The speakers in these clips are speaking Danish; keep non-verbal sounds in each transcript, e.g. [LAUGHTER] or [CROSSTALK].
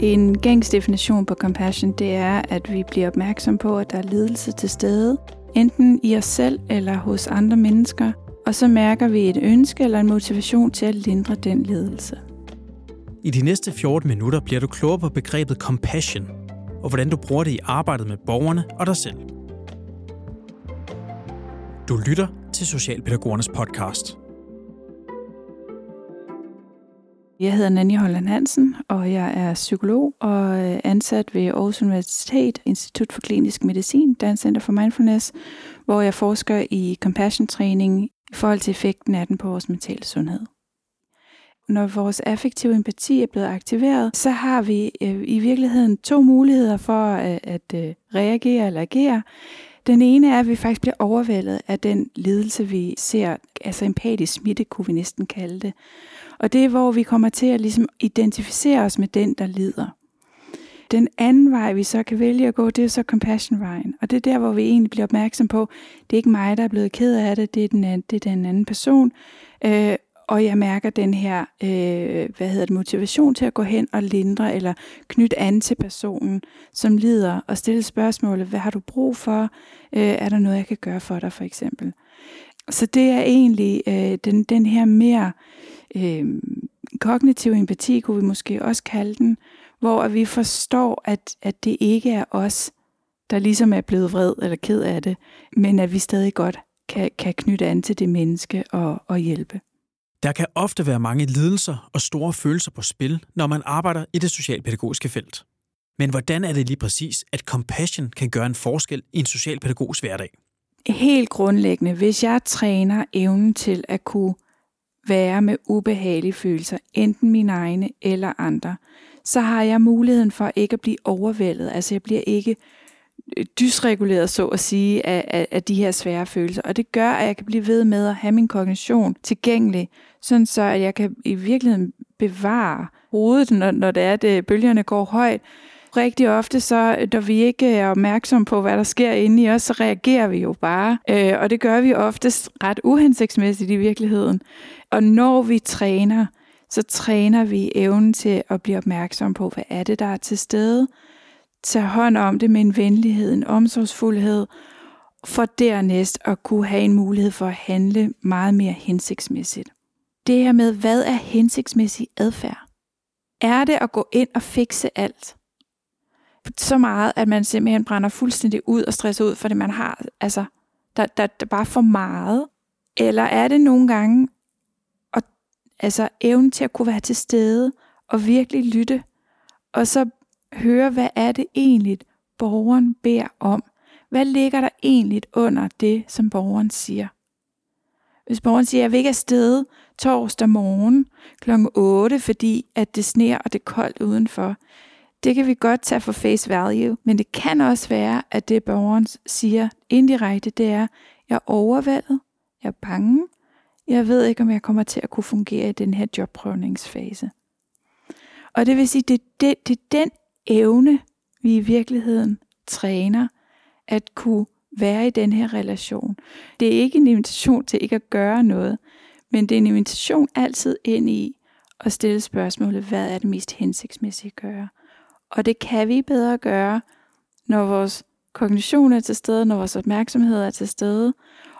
En gængs definition på compassion, det er, at vi bliver opmærksom på, at der er lidelse til stede, enten i os selv eller hos andre mennesker, og så mærker vi et ønske eller en motivation til at lindre den lidelse. I de næste 14 minutter bliver du klogere på begrebet compassion, og hvordan du bruger det i arbejdet med borgerne og dig selv. Du lytter til Socialpædagogernes podcast. Jeg hedder Nanny Holland Hansen, og jeg er psykolog og øh, ansat ved Aarhus Universitet, Institut for Klinisk Medicin, Dansk Center for Mindfulness, hvor jeg forsker i compassion-træning i forhold til effekten af den på vores mentale sundhed. Når vores affektive empati er blevet aktiveret, så har vi øh, i virkeligheden to muligheder for øh, at, reagere eller agere. Den ene er, at vi faktisk bliver overvældet af den lidelse, vi ser, altså empatisk smitte, kunne vi næsten kalde det. Og det er, hvor vi kommer til at ligesom identificere os med den, der lider. Den anden vej, vi så kan vælge at gå, det er så compassion-vejen. Og det er der, hvor vi egentlig bliver opmærksom på, det er ikke mig, der er blevet ked af det, det er den anden, det er den anden person. Øh, og jeg mærker den her øh, hvad hedder det, motivation til at gå hen og lindre eller knytte an til personen, som lider, og stille spørgsmålet, hvad har du brug for? Øh, er der noget, jeg kan gøre for dig, for eksempel? Så det er egentlig øh, den, den her mere øh, kognitiv empati, kunne vi måske også kalde den, hvor vi forstår, at, at det ikke er os, der ligesom er blevet vred eller ked af det, men at vi stadig godt kan, kan knytte an til det menneske og, og hjælpe. Der kan ofte være mange lidelser og store følelser på spil, når man arbejder i det socialpædagogiske felt. Men hvordan er det lige præcis, at compassion kan gøre en forskel i en socialpædagogisk hverdag? Helt grundlæggende, hvis jeg træner evnen til at kunne være med ubehagelige følelser, enten mine egne eller andre, så har jeg muligheden for ikke at blive overvældet. Altså jeg bliver ikke øh, dysreguleret, så at sige, af, af, af de her svære følelser. Og det gør, at jeg kan blive ved med at have min kognition tilgængelig, sådan så at jeg kan i virkeligheden bevare hovedet, når, når det er, at øh, bølgerne går højt. Rigtig ofte, så øh, når vi ikke er opmærksom på, hvad der sker inde i os, så reagerer vi jo bare. Øh, og det gør vi oftest ret uhensigtsmæssigt i virkeligheden. Og når vi træner, så træner vi evnen til at blive opmærksom på, hvad er det, der er til stede, tage hånd om det med en venlighed, en omsorgsfuldhed, for dernæst at kunne have en mulighed for at handle meget mere hensigtsmæssigt. Det her med, hvad er hensigtsmæssig adfærd? Er det at gå ind og fikse alt? Så meget, at man simpelthen brænder fuldstændig ud og stresser ud, for det, man har, altså, der, der, der bare for meget. Eller er det nogle gange at, altså, evnen til at kunne være til stede og virkelig lytte, og så høre, hvad er det egentlig, borgeren beder om? Hvad ligger der egentlig under det, som borgeren siger? Hvis borgeren siger, at jeg vil ikke afsted torsdag morgen kl. 8, fordi at det sner og det er koldt udenfor, det kan vi godt tage for face value, men det kan også være, at det borgeren siger indirekte, det er, jeg er overvældet, jeg er bange, jeg ved ikke, om jeg kommer til at kunne fungere i den her jobprøvningsfase. Og det vil sige, det det, det er den evne, vi i virkeligheden træner, at kunne være i den her relation. Det er ikke en invitation til ikke at gøre noget, men det er en invitation altid ind i at stille spørgsmålet, hvad er det mest hensigtsmæssige at gøre? Og det kan vi bedre gøre, når vores kognition er til stede, når vores opmærksomhed er til stede,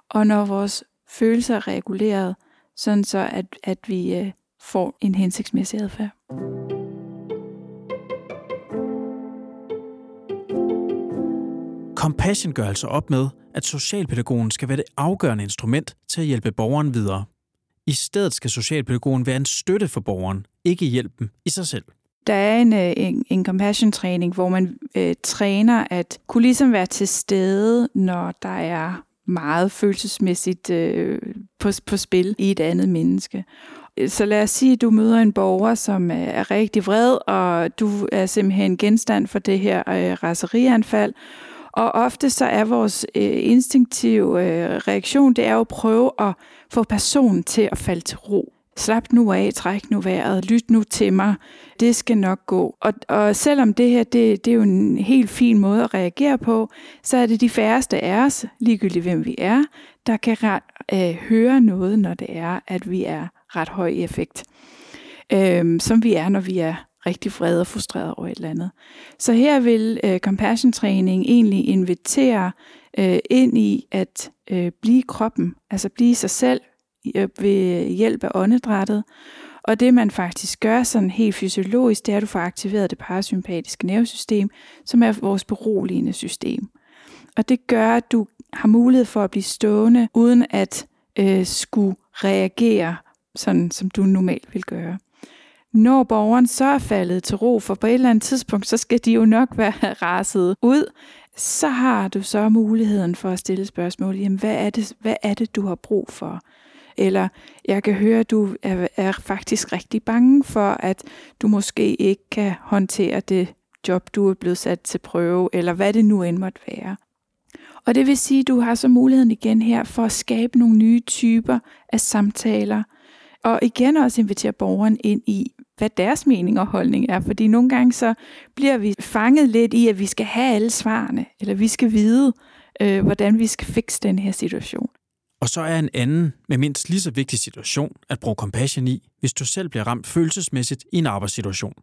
og når vores følelser er reguleret, sådan så at, at vi øh, får en hensigtsmæssig adfærd. Compassion gør altså op med, at socialpædagogen skal være det afgørende instrument til at hjælpe borgeren videre. I stedet skal socialpædagogen være en støtte for borgeren, ikke hjælpen i sig selv. Der er en, øh, en, en compassion-træning, hvor man øh, træner at kunne ligesom være til stede, når der er meget følelsesmæssigt øh, på, på spil i et andet menneske. Øh, så lad os sige, at du møder en borger, som øh, er rigtig vred, og du er simpelthen genstand for det her øh, raserianfald, og ofte så er vores øh, instinktive øh, reaktion, det er jo at prøve at få personen til at falde til ro. Slap nu af, træk nu vejret, lyt nu til mig, det skal nok gå. Og, og selvom det her, det, det er jo en helt fin måde at reagere på, så er det de færreste af os, ligegyldigt hvem vi er, der kan ret, øh, høre noget, når det er, at vi er ret høj i effekt. Øh, som vi er, når vi er rigtig vred og frustreret over et eller andet. Så her vil øh, compassion træning egentlig invitere øh, ind i at øh, blive kroppen, altså blive sig selv Øh, ved hjælp af åndedrættet. Og det man faktisk gør sådan helt fysiologisk, det er, at du får aktiveret det parasympatiske nervesystem, som er vores beroligende system. Og det gør, at du har mulighed for at blive stående, uden at øh, skulle reagere, sådan som du normalt vil gøre. Når borgeren så er faldet til ro, for på et eller andet tidspunkt, så skal de jo nok være [LAUGHS] raset ud, så har du så muligheden for at stille spørgsmål, jamen hvad er det, hvad er det du har brug for? Eller jeg kan høre, at du er, er faktisk rigtig bange for, at du måske ikke kan håndtere det job, du er blevet sat til prøve, eller hvad det nu end måtte være. Og det vil sige, at du har så muligheden igen her for at skabe nogle nye typer af samtaler, og igen også invitere borgeren ind i, hvad deres mening og holdning er. Fordi nogle gange så bliver vi fanget lidt i, at vi skal have alle svarene, eller vi skal vide, øh, hvordan vi skal fikse den her situation. Og så er en anden, med mindst lige så vigtig situation, at bruge compassion i, hvis du selv bliver ramt følelsesmæssigt i en arbejdssituation.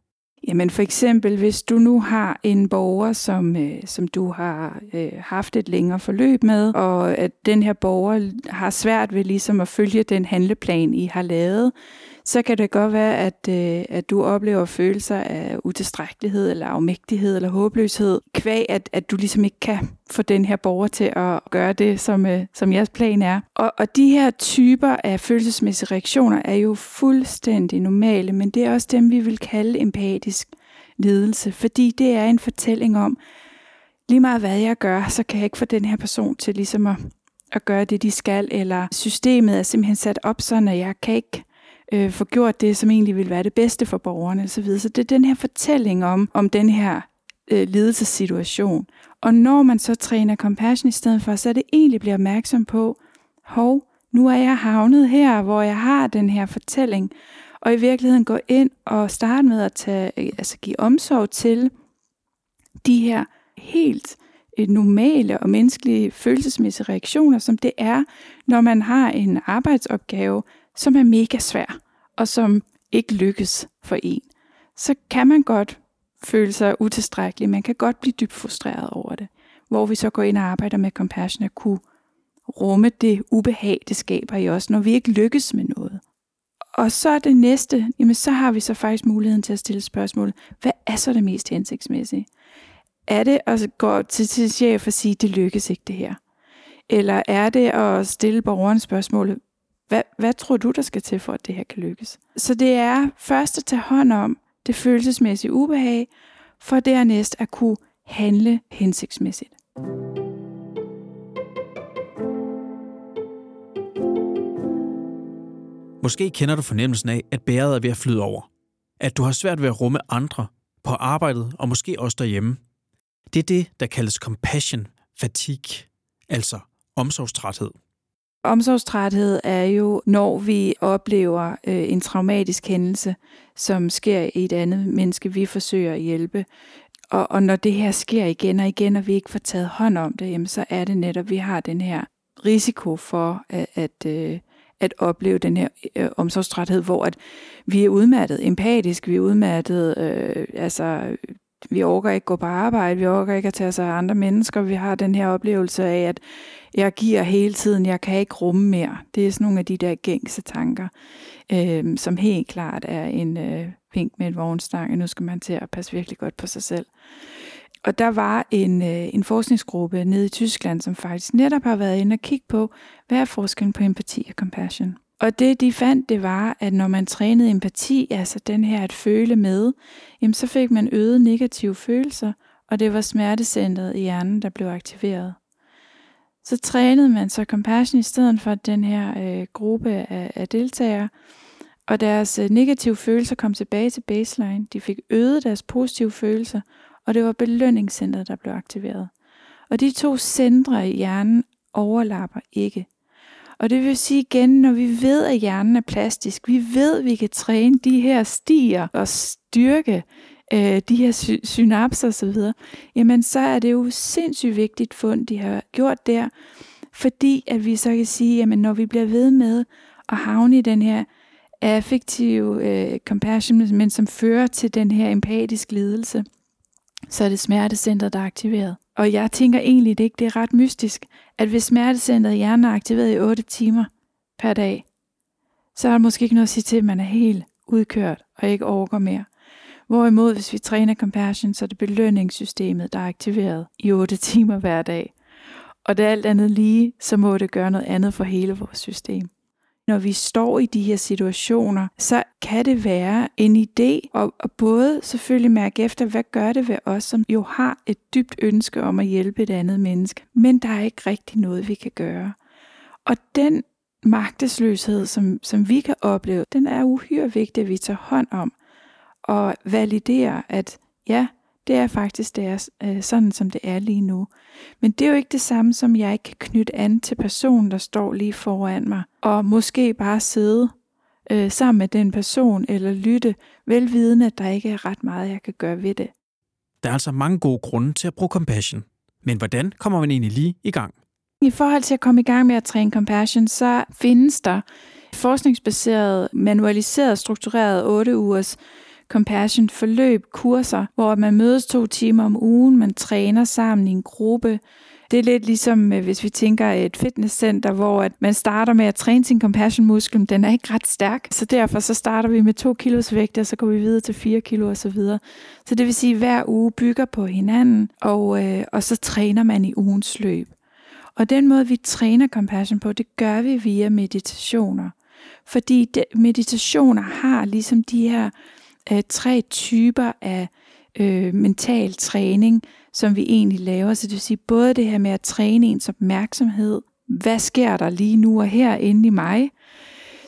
Jamen for eksempel, hvis du nu har en borger, som, øh, som du har øh, haft et længere forløb med, og at den her borger har svært ved ligesom at følge den handleplan, I har lavet, så kan det godt være, at, øh, at du oplever følelser af utilstrækkelighed, eller afmægtighed, eller håbløshed, kvæg at, at du ligesom ikke kan få den her borger til at gøre det, som, øh, som jeres plan er. Og, og de her typer af følelsesmæssige reaktioner er jo fuldstændig normale, men det er også dem, vi vil kalde empatisk lidelse, fordi det er en fortælling om, lige meget hvad jeg gør, så kan jeg ikke få den her person til ligesom at, at gøre det, de skal, eller systemet er simpelthen sat op sådan, at jeg kan ikke øh, få gjort det, som egentlig vil være det bedste for borgerne osv. Så det er den her fortælling om, om den her øh, lidelsessituation. Og når man så træner compassion i stedet for, så er det egentlig bliver opmærksom på, hov, nu er jeg havnet her, hvor jeg har den her fortælling, og i virkeligheden gå ind og starte med at tage, øh, altså give omsorg til de her helt øh, normale og menneskelige følelsesmæssige reaktioner, som det er, når man har en arbejdsopgave, som er mega svær, og som ikke lykkes for en, så kan man godt føle sig utilstrækkelig. Man kan godt blive dybt frustreret over det. Hvor vi så går ind og arbejder med compassion at kunne rumme det ubehag, det skaber i os, når vi ikke lykkes med noget. Og så er det næste, jamen så har vi så faktisk muligheden til at stille spørgsmål. Hvad er så det mest hensigtsmæssige? Er det at gå til sin chef og sige, det lykkes ikke det her? Eller er det at stille borgeren spørgsmål, hvad, hvad tror du, der skal til for, at det her kan lykkes? Så det er først at tage hånd om det følelsesmæssige ubehag, for dernæst at kunne handle hensigtsmæssigt. Måske kender du fornemmelsen af, at bæret er ved at flyde over. At du har svært ved at rumme andre på arbejdet og måske også derhjemme. Det er det, der kaldes compassion fatigue, altså omsorgstræthed. Omsorgstræthed er jo, når vi oplever øh, en traumatisk hændelse, som sker i et andet menneske, vi forsøger at hjælpe. Og, og når det her sker igen og igen, og vi ikke får taget hånd om det, jamen, så er det netop, at vi har den her risiko for at, at, øh, at opleve den her øh, omsorgstræthed, hvor at vi er udmattet empatisk, vi er udmattet, øh, altså vi orker ikke gå på arbejde, vi orker ikke at tage sig af andre mennesker, vi har den her oplevelse af, at jeg giver hele tiden, jeg kan ikke rumme mere. Det er sådan nogle af de der gængse tanker, øh, som helt klart er en øh, pink med en vognstang, nu skal man til at passe virkelig godt på sig selv. Og der var en, øh, en forskningsgruppe nede i Tyskland, som faktisk netop har været inde og kigge på, hvad er forskellen på empati og compassion. Og det de fandt, det var, at når man trænede empati, altså den her at føle med, jamen så fik man øget negative følelser, og det var smertecentret i hjernen, der blev aktiveret. Så trænede man så compassion i stedet for den her øh, gruppe af, af deltagere, og deres øh, negative følelser kom tilbage til baseline. De fik øget deres positive følelser, og det var belønningscentret, der blev aktiveret. Og de to centre i hjernen overlapper ikke. Og det vil sige igen, når vi ved, at hjernen er plastisk, vi ved, at vi kan træne de her stier og styrke øh, de her sy- synapser osv., jamen så er det jo sindssygt vigtigt fund, de har gjort der, fordi at vi så kan sige, jamen når vi bliver ved med at havne i den her affektive øh, compassion, men som fører til den her empatisk lidelse, så er det smertecenter, der er aktiveret. Og jeg tænker egentlig det ikke, det er ret mystisk, at hvis smertecentret hjernen er aktiveret i 8 timer per dag, så er der måske ikke noget at sige til, at man er helt udkørt og ikke overgår mere. Hvorimod, hvis vi træner compassion, så er det belønningssystemet, der er aktiveret i 8 timer hver dag. Og det er alt andet lige, så må det gøre noget andet for hele vores system. Når vi står i de her situationer, så kan det være en idé at, at både selvfølgelig mærke efter, hvad gør det ved os, som jo har et dybt ønske om at hjælpe et andet menneske, men der er ikke rigtig noget, vi kan gøre. Og den magtesløshed, som, som vi kan opleve, den er uhyre vigtig, at vi tager hånd om og validerer, at ja, det er faktisk det er, øh, sådan, som det er lige nu. Men det er jo ikke det samme, som jeg ikke kan knytte an til personen, der står lige foran mig, og måske bare sidde øh, sammen med den person, eller lytte, velvidende, at der ikke er ret meget, jeg kan gøre ved det. Der er altså mange gode grunde til at bruge compassion. Men hvordan kommer man egentlig lige i gang? I forhold til at komme i gang med at træne compassion, så findes der forskningsbaseret, manualiseret, struktureret 8 ugers compassion forløb, kurser, hvor man mødes to timer om ugen, man træner sammen i en gruppe. Det er lidt ligesom, øh, hvis vi tænker et fitnesscenter, hvor at man starter med at træne sin compassion muskel, den er ikke ret stærk, så derfor så starter vi med to kilos vægt, og så går vi videre til 4 kilo og så videre. Så det vil sige, at hver uge bygger på hinanden, og, øh, og så træner man i ugens løb. Og den måde, vi træner compassion på, det gør vi via meditationer. Fordi de, meditationer har ligesom de her øh, tre typer af øh, mental træning, som vi egentlig laver. Så det vil sige både det her med at træne ens opmærksomhed. Hvad sker der lige nu og her inde i mig?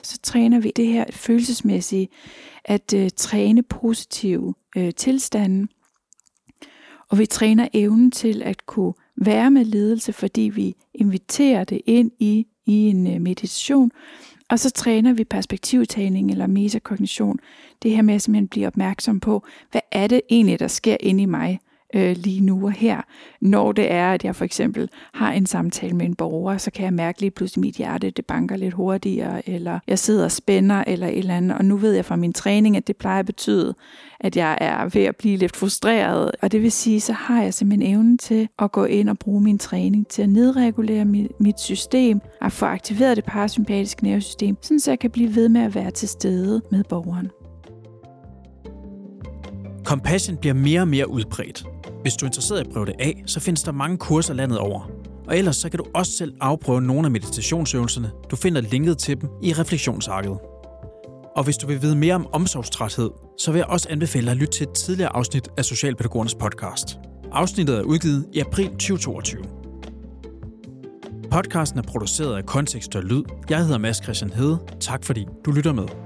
Så træner vi det her følelsesmæssige, at øh, træne positive øh, tilstande. Og vi træner evnen til at kunne være med ledelse, fordi vi inviterer det ind i, i en øh, meditation. Og så træner vi perspektivtagning eller metakognition. Det her med at simpelthen blive opmærksom på, hvad er det egentlig, der sker inde i mig øh, lige nu og her. Når det er, at jeg for eksempel har en samtale med en borger, så kan jeg mærke lige pludselig, mit hjerte det banker lidt hurtigere, eller jeg sidder og spænder, eller et eller andet. Og nu ved jeg fra min træning, at det plejer at betyde, at jeg er ved at blive lidt frustreret. Og det vil sige, så har jeg simpelthen evnen til at gå ind og bruge min træning til at nedregulere mit, mit system, at få aktiveret det parasympatiske nervesystem, så jeg kan blive ved med at være til stede med borgeren. Compassion bliver mere og mere udbredt. Hvis du er interesseret i at prøve det af, så findes der mange kurser landet over. Og ellers så kan du også selv afprøve nogle af meditationsøvelserne. Du finder linket til dem i refleksionsarket. Og hvis du vil vide mere om omsorgstræthed, så vil jeg også anbefale dig at lytte til et tidligere afsnit af Socialpædagogernes podcast. Afsnittet er udgivet i april 2022. Podcasten er produceret af Kontekst og Lyd. Jeg hedder Mads Christian Hede. Tak fordi du lytter med.